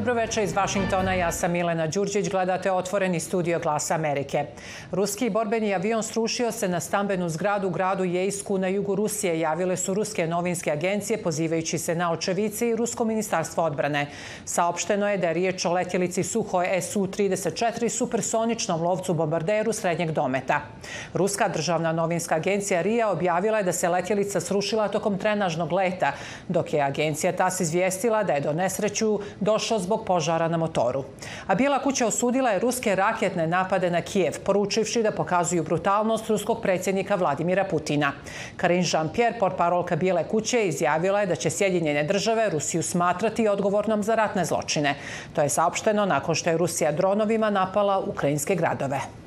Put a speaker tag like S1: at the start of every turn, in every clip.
S1: Dobroveče iz Vašingtona, ja sam Milena Đurđić, gledate otvoreni studio Glasa Amerike. Ruski borbeni avion srušio se na stambenu zgradu u gradu Jejsku na jugu Rusije, javile su ruske novinske agencije pozivajući se na očevice i Rusko ministarstvo odbrane. Saopšteno je da je riječ o letjelici Suhoj Su-34 supersoničnom lovcu bombarderu srednjeg dometa. Ruska državna novinska agencija RIA objavila je da se letjelica srušila tokom trenažnog leta, dok je agencija TAS izvijestila da je do nesreću došao zbog požara na motoru. A Bijela kuća osudila je ruske raketne napade na Kijev, poručivši da pokazuju brutalnost ruskog predsjednika Vladimira Putina. Karin Jean-Pierre, portparolka Bijele kuće, izjavila je da će Sjedinjene države Rusiju smatrati odgovornom za ratne zločine. To je saopšteno nakon što je Rusija dronovima napala ukrajinske gradove.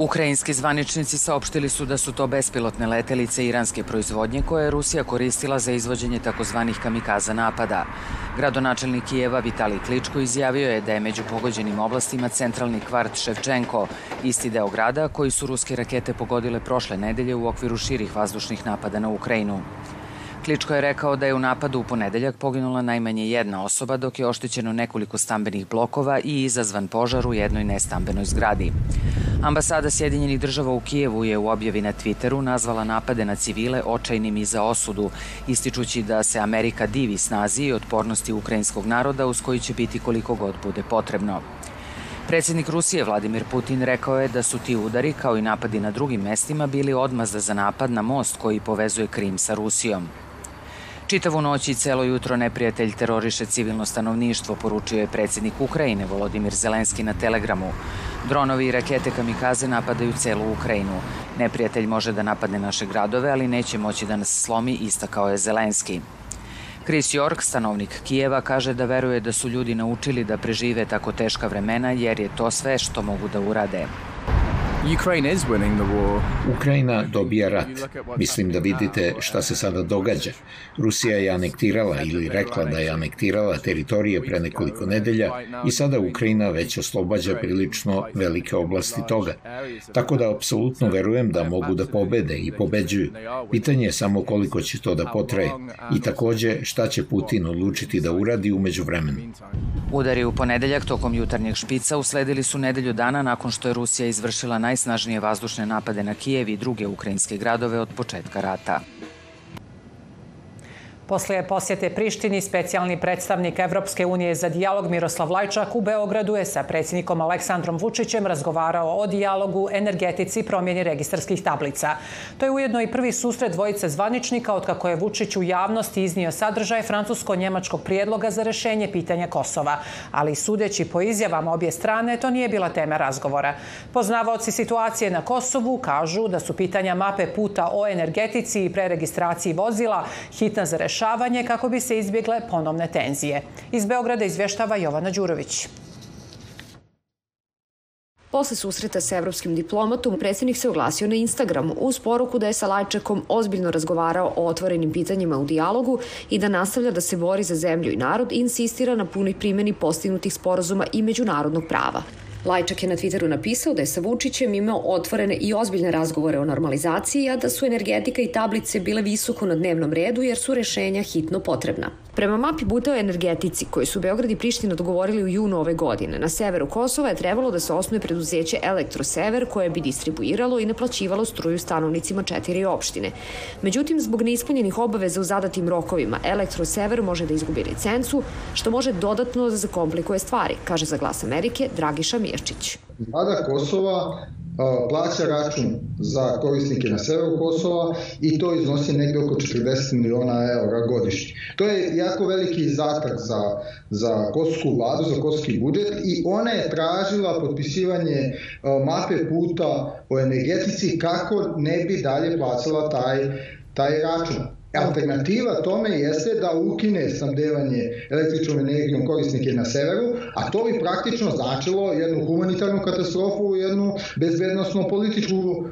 S2: Ukrajinski zvaničnici saopštili su da su to bespilotne letelice iranske proizvodnje koje je Rusija koristila za izvođenje takozvanih kamikaza napada. Gradonačelnik Kijeva Vitali Kličko izjavio je da je među pogođenim oblastima centralni kvart Ševčenko, isti deo grada koji su ruske rakete pogodile prošle nedelje u okviru širih vazdušnih napada na Ukrajinu. Kličko je rekao da je u napadu u ponedeljak poginula najmanje jedna osoba, dok je oštećeno nekoliko stambenih blokova i izazvan požar u jednoj nestambenoj zgradi. Ambasada Sjedinjenih država u Kijevu je u objavi na Twitteru nazvala napade na civile očajnim i za osudu, ističući da se Amerika divi snazi i otpornosti ukrajinskog naroda uz koji će biti koliko god bude potrebno. Predsednik Rusije Vladimir Putin rekao je da su ti udari, kao i napadi na drugim mestima, bili odmazda za napad na most koji povezuje Krim sa Rusijom. Čitavu noć i celo jutro neprijatelj teroriše civilno stanovništvo, poručio je predsednik Ukrajine Volodimir Zelenski na Telegramu. Dronovi i rakete kamikaze napadaju celu Ukrajinu. Neprijatelj može da napadne naše gradove, ali neće moći da nas slomi, istakao je Zelenski. Chris York, stanovnik Kijeva, kaže da veruje da su ljudi naučili da prežive tako teška vremena jer je to sve što mogu da urade.
S3: Ukrajina dobija rat. Mislim da vidite šta se sada događa. Rusija je anektirala ili rekla da je anektirala teritorije pre nekoliko nedelja i sada Ukrajina već oslobađa prilično velike oblasti toga. Tako da apsolutno verujem da mogu da pobede i pobeđuju. Pitanje je samo koliko će to da potraje i takođe šta će Putin odlučiti da uradi umeđu vremenu.
S2: Udari u ponedeljak tokom jutarnjeg špica usledili su nedelju dana nakon što je Rusija izvršila najsnažnije vazdušne napade na Kijev i druge ukrajinske gradove od početka rata.
S1: Posle posjete Prištini, specijalni predstavnik Evropske unije za dijalog Miroslav Lajčak u Beogradu je sa predsjednikom Aleksandrom Vučićem razgovarao o dijalogu, energetici i promjeni registarskih tablica. To je ujedno i prvi susret dvojice zvaničnika od kako je Vučić u javnosti iznio sadržaj francusko-njemačkog prijedloga za rešenje pitanja Kosova. Ali sudeći po izjavama obje strane, to nije bila tema razgovora. Poznavaoci situacije na Kosovu kažu da su pitanja mape puta o energetici i preregistraciji vozila hitna za rešenje rešavanje kako bi se izbjegle ponovne tenzije. Iz Beograda izvještava Jovana Đurović.
S4: Posle susreta sa evropskim diplomatom, predsjednik se oglasio na Instagramu uz poruku da je sa Lajčakom ozbiljno razgovarao o otvorenim pitanjima u dijalogu i da nastavlja da se bori za zemlju i narod i insistira na punoj primjeni postignutih sporazuma i međunarodnog prava. Lajčak je na Twitteru napisao da je sa Vučićem imao otvorene i ozbiljne razgovore o normalizaciji, a da su energetika i tablice bile visoko na dnevnom redu jer su rešenja hitno potrebna. Prema mapi puta o energetici koju su Beograd i Priština dogovorili u junu ove godine, na severu Kosova je trebalo da se osnuje preduzeće Elektrosever koje bi distribuiralo i naplaćivalo struju stanovnicima četiri opštine. Međutim, zbog neispunjenih obaveza u zadatim rokovima, Elektrosever može da izgubi licencu, što može dodatno da zakomplikuje stvari, kaže za glas Amerike Dragiša Mirčić.
S5: Vlada Kosova plaća račun za korisnike na severu Kosova i to iznosi negde oko 40 miliona eura godišnje. To je jako veliki izdatak za, za kosovsku vladu, za kosovski budžet i ona je tražila potpisivanje mape puta o energetici kako ne bi dalje plaćala taj, taj račun. Alternativa tome jeste da ukine snabdevanje električnom energijom korisnike na severu, a to bi praktično značilo jednu humanitarnu katastrofu, jednu bezbednostno političku,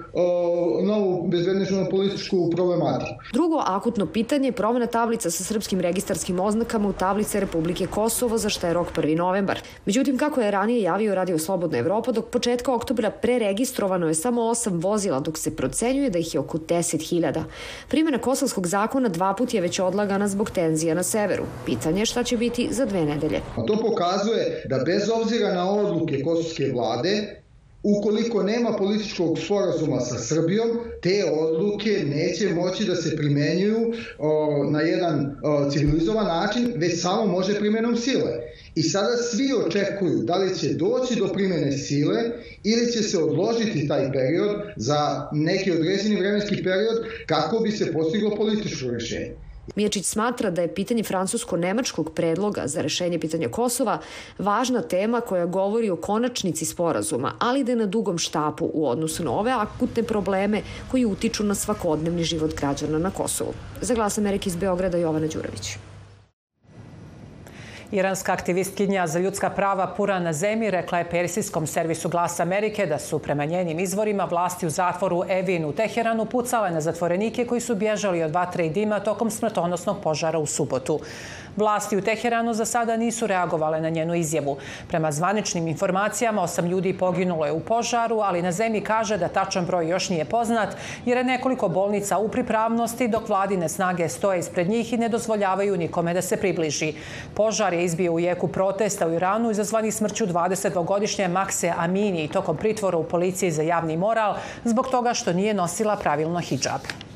S5: novu bezbednostno političku problematiku.
S4: Drugo akutno pitanje je promena tablica sa srpskim registarskim oznakama u tablice Republike Kosovo, za što je rok 1. novembar. Međutim, kako je ranije javio Radio Slobodna Evropa, dok početka oktobra preregistrovano je samo 8 vozila, dok se procenjuje da ih je oko 10.000. Primjena kosovskog zakona zakona dva put je već odlagana zbog tenzija na severu. Pitanje je šta će biti za dve nedelje.
S5: To pokazuje da bez obzira na odluke kosovske vlade, Ukoliko nema političkog sporazuma sa Srbijom, te odluke neće moći da se primenjuju o, na jedan o, civilizovan način, već samo može primenom sile. I sada svi očekuju da li će doći do primene sile ili će se odložiti taj period za neki određeni vremenski period kako bi se postiglo političko rešenje.
S4: Mijačić smatra da je pitanje francusko-nemačkog predloga za rešenje pitanja Kosova važna tema koja govori o konačnici sporazuma, ali da je na dugom štapu u odnosu na ove akutne probleme koji utiču na svakodnevni život građana na Kosovu. Za glas Amerike iz Beograda Jovana Đurević.
S1: Iranska aktivistkinja za ljudska prava Pura na zemlji rekla je persijskom servisu Glas Amerike da su prema njenim izvorima vlasti u zatvoru Evin u Teheranu pucale na zatvorenike koji su bježali od vatre i dima tokom smrtonosnog požara u subotu. Vlasti u Teheranu za sada nisu reagovale na njenu izjavu. Prema zvaničnim informacijama, osam ljudi poginulo je u požaru, ali na zemlji kaže da tačan broj još nije poznat, jer je nekoliko bolnica u pripravnosti, dok vladine snage stoje ispred njih i ne dozvoljavaju nikome da se približi. Požar je izbio u jeku protesta u Iranu izazvani smrću 22-godišnje Makse Amini tokom pritvora u policiji za javni moral zbog toga što nije nosila pravilno hijab.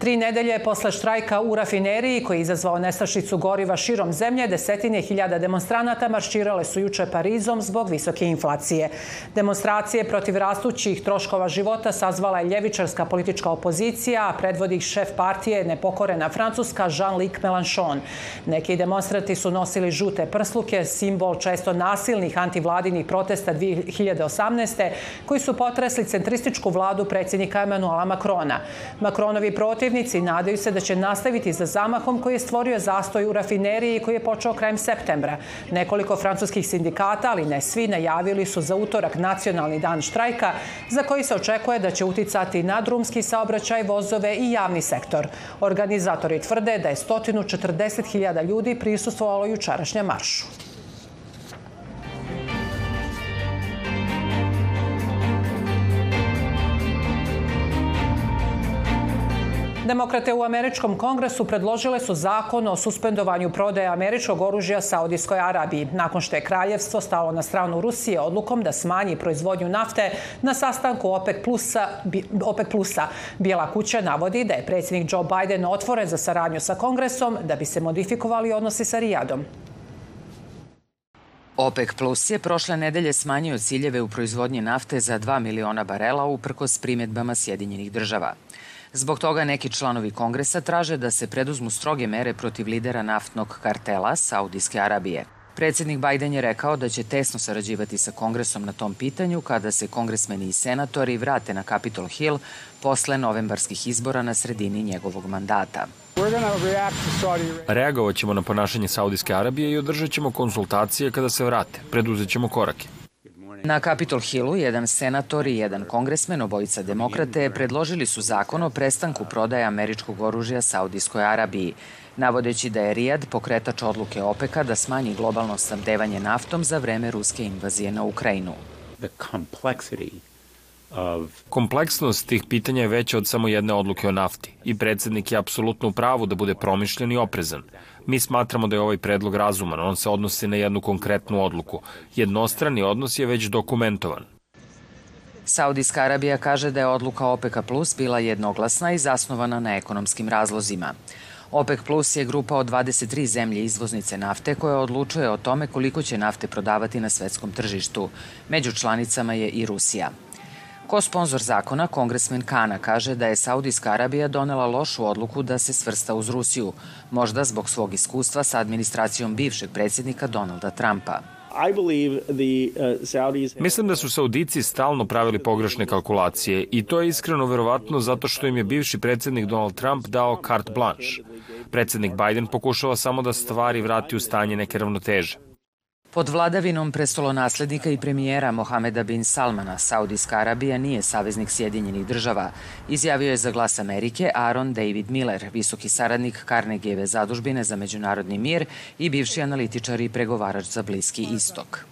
S1: Tri nedelje posle štrajka u rafineriji koji je izazvao nestašicu goriva širom zemlje, desetine hiljada demonstranata marširale su juče Parizom zbog visoke inflacije. Demonstracije protiv rastućih troškova života sazvala je ljevičarska politička opozicija, a predvodi šef partije nepokorena Francuska Jean-Luc Mélenchon. Neki demonstrati su nosili žute prsluke, simbol često nasilnih antivladinih protesta 2018. koji su potresli centrističku vladu predsjednika Emanuela Makrona. Makronovi protiv Protivnici nadaju se da će nastaviti za zamahom koji je stvorio zastoj u rafineriji koji je počeo krajem septembra. Nekoliko francuskih sindikata, ali ne svi, najavili su za utorak nacionalni dan štrajka za koji se očekuje da će uticati na drumski saobraćaj, vozove i javni sektor. Organizatori tvrde da je 140.000 ljudi prisustvovalo jučerašnjem maršu. Demokrate u Američkom kongresu predložile su zakon o suspendovanju prodaje američkog oružja Saudijskoj Arabiji, nakon što je kraljevstvo stalo na stranu Rusije odlukom da smanji proizvodnju nafte na sastanku OPEC plusa, OPEC plusa. Bijela kuća navodi da je predsjednik Joe Biden otvoren za saradnju sa kongresom da bi se modifikovali odnosi sa Rijadom.
S2: OPEC Plus je prošle nedelje smanjio ciljeve u proizvodnji nafte za 2 miliona barela uprkos primjedbama Sjedinjenih država. Zbog toga neki članovi kongresa traže da se preduzmu stroge mere protiv lidera naftnog kartela Saudijske Arabije. Predsednik Biden je rekao da će tesno sarađivati sa kongresom na tom pitanju kada se kongresmeni i senatori vrate na Capitol Hill posle novembarskih izbora na sredini njegovog mandata.
S6: Reagovat ćemo na ponašanje Saudijske Arabije i održat ćemo konsultacije kada se vrate. Preduzet ćemo korake.
S2: Na Capitol Hillu jedan senator i jedan kongresmen, obojica demokrate, predložili su zakon o prestanku prodaje američkog oružja Saudijskoj Arabiji, navodeći da je Rijad pokretač odluke OPEC-a da smanji globalno snabdevanje naftom za vreme ruske invazije na Ukrajinu.
S6: Kompleksnost tih pitanja je veća od samo jedne odluke o nafti i predsednik je apsolutno u pravu da bude promišljen i oprezan. Mi smatramo da je ovaj predlog razuman, on se odnosi na jednu konkretnu odluku. Jednostrani odnos je već dokumentovan.
S2: Saudijska Arabija kaže da je odluka OPEC Plus bila jednoglasna i zasnovana na ekonomskim razlozima. OPEC Plus je grupa od 23 zemlje izvoznice nafte koja odlučuje o tome koliko će nafte prodavati na svetskom tržištu. Među članicama je i Rusija. Ko sponsor zakona, kongresmen Kana kaže da je Saudijska Arabija donela lošu odluku da se svrsta uz Rusiju, možda zbog svog iskustva sa administracijom bivšeg predsjednika Donalda Trumpa.
S6: Uh, Mislim da su Saudici stalno pravili pogrešne kalkulacije i to je iskreno verovatno zato što im je bivši predsednik Donald Trump dao carte blanche. Predsednik Biden pokušava samo da stvari vrati u stanje neke ravnoteže.
S2: Pod vladavinom prestolonaslednika i premijera Mohameda bin Salmana, Saudijska Arabija nije saveznik Sjedinjenih država, izjavio je za glas Amerike Aaron David Miller, visoki saradnik Carnegijeve zadužbine za međunarodni mir i bivši analitičar i pregovarač za Bliski istok.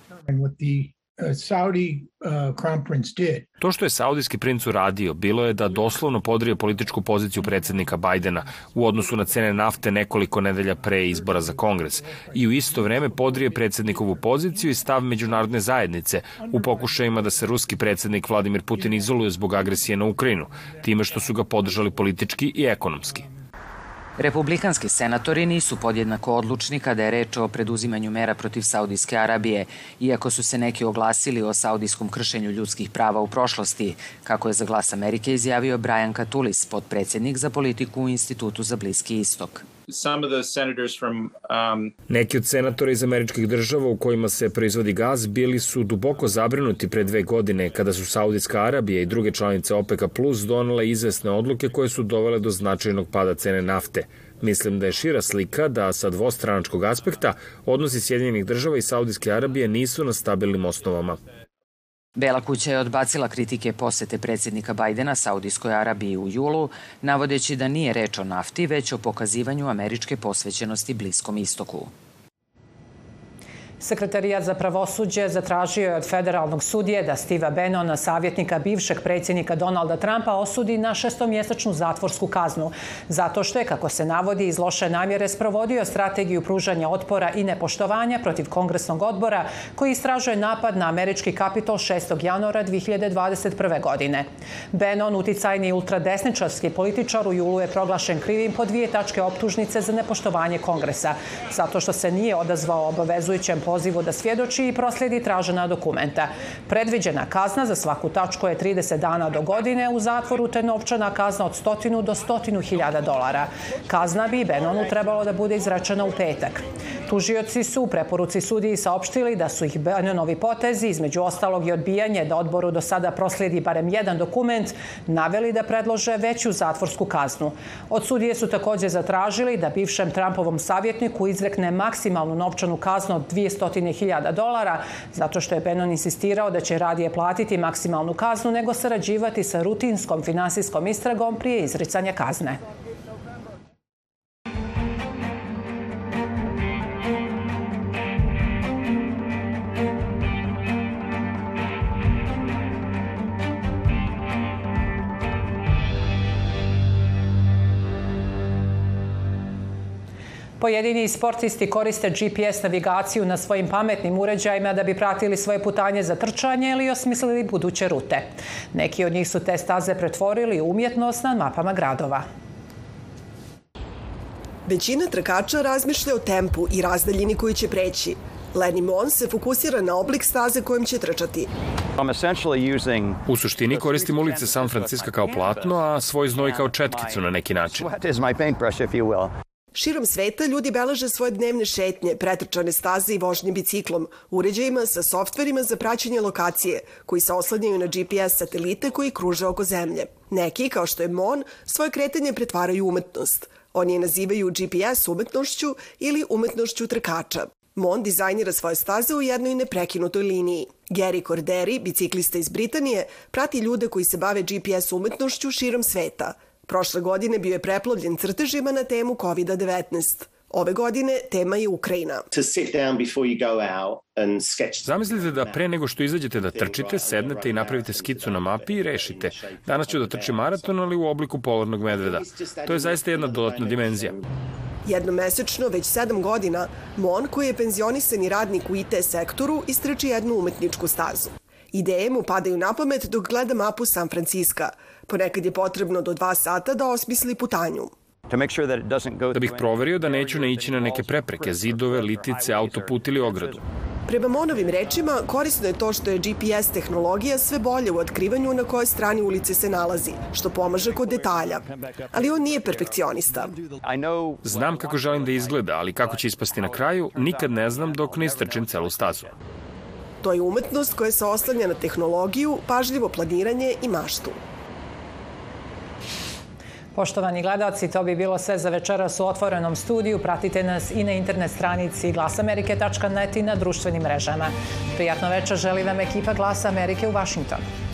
S6: Saudi uh, crown prince did. To što je saudijski princ uradio bilo je da doslovno podrije političku poziciju predsednika Bajdena u odnosu na cene nafte nekoliko nedelja pre izbora za kongres i u isto vreme podrije predsednikovu poziciju i stav međunarodne zajednice u pokušajima da se ruski predsednik Vladimir Putin izoluje zbog agresije na Ukrajinu, time što su ga podržali politički i ekonomski.
S2: Republikanski senatori nisu podjednako odlučni kada je reč o preduzimanju mera protiv Saudijske Arabije, iako su se neki oglasili o saudijskom kršenju ljudskih prava u prošlosti, kako je za glas Amerike izjavio Brian Katulis, podpredsednik za politiku u Institutu za Bliski istok.
S6: Um, Neki od senatora iz američkih država u kojima se proizvodi gaz bili su duboko zabrinuti pre dve godine kada su Saudijska Arabija i druge članice OPEC Plus donale izvesne odluke koje su dovele do značajnog pada cene nafte. Mislim da je šira slika da sa dvostranačkog aspekta odnosi Sjedinjenih država i Saudijske Arabije nisu na stabilnim osnovama.
S2: Bela kuća je odbacila kritike posete predsjednika Bajdena Saudijskoj Arabiji u julu, navodeći da nije reč o nafti, već o pokazivanju američke posvećenosti Bliskom istoku.
S1: Sekretarijat za pravosuđe zatražio je od federalnog sudije da Steva Bannona, savjetnika bivšeg predsjednika Donalda Trumpa, osudi na šestomjesečnu zatvorsku kaznu, zato što je, kako se navodi, iz loše namjere sprovodio strategiju pružanja otpora i nepoštovanja protiv kongresnog odbora koji istražuje napad na američki kapitol 6. januara 2021. godine. Bannon, uticajni ultradesničarski političar, u julu je proglašen krivim po dvije tačke optužnice za nepoštovanje kongresa, zato što se nije odazvao obavezujućem pozivu da svjedoči i proslijedi tražena dokumenta. Predviđena kazna za svaku tačku je 30 dana do godine u zatvoru te novčana kazna od stotinu do stotinu hiljada dolara. Kazna bi Benonu trebalo da bude izrečena u petak. Tužioci su u preporuci sudiji saopštili da su ih Benonovi potezi, između ostalog i odbijanje da odboru do sada proslijedi barem jedan dokument, naveli da predlože veću zatvorsku kaznu. Od sudije su takođe zatražili da bivšem Trumpovom savjetniku izrekne maksimalnu novčanu kaznu od 200.000 dolara, zato što je Benon insistirao da će radije platiti maksimalnu kaznu nego sarađivati sa rutinskom finansijskom istragom prije izricanja kazne. Pojedini sportisti koriste GPS navigaciju na svojim pametnim uređajima da bi pratili svoje putanje za trčanje ili osmislili buduće rute. Neki od njih su te staze pretvorili u umjetnost na mapama gradova.
S7: Većina trkača razmišlja o tempu i razdaljini koju će preći. Lenny Mon se fokusira na oblik staze kojim će trčati.
S6: U suštini koristim ulice San Francisco kao platno, a svoj znoj kao četkicu na neki način.
S7: Širom sveta ljudi beleže svoje dnevne šetnje, pretrčane staze i vožnje biciklom, uređajima sa softverima za praćenje lokacije, koji se oslanjaju na GPS satelite koji kruže oko zemlje. Neki, kao što je Mon, svoje kretanje pretvaraju umetnost. Oni je nazivaju GPS umetnošću ili umetnošću trkača. Mon dizajnira svoje staze u jednoj neprekinutoj liniji. Gary Corderi, biciklista iz Britanije, prati ljude koji se bave GPS umetnošću širom sveta – Prošle godine bio je preplovljen crtežima na temu COVID-19. Ove godine tema je Ukrajina.
S6: Zamislite da pre nego što izađete da trčite, sednete i napravite skicu na mapi i rešite. Danas ću da trčim maraton, ali u obliku polarnog medveda. To je zaista jedna dodatna dimenzija.
S7: Jednomesečno, već sedam godina, Mon, koji je penzionisani radnik u IT sektoru, istrači jednu umetničku stazu. Ideje mu padaju na pamet dok gleda mapu San Franciska – Ponekad je potrebno do dva sata da osmisli putanju.
S6: Da bih proverio da neću naići na neke prepreke, zidove, litice, autoput ili ogradu.
S7: Prema Monovim rečima, korisno je to što je GPS tehnologija sve bolje u otkrivanju na kojoj strani ulice se nalazi, što pomaže kod detalja. Ali on nije perfekcionista.
S6: Znam kako želim da izgleda, ali kako će ispasti na kraju, nikad ne znam dok ne istrčim celu stazu.
S7: To je umetnost koja se oslanja na tehnologiju, pažljivo planiranje i maštu.
S1: Poštovani gledalci, to bi bilo sve za večeras u otvorenom studiju. Pratite nas i na internet stranici glasamerike.net i na društvenim mrežama. Prijatno večer želi vam ekipa Glasa Amerike u Vašingtonu.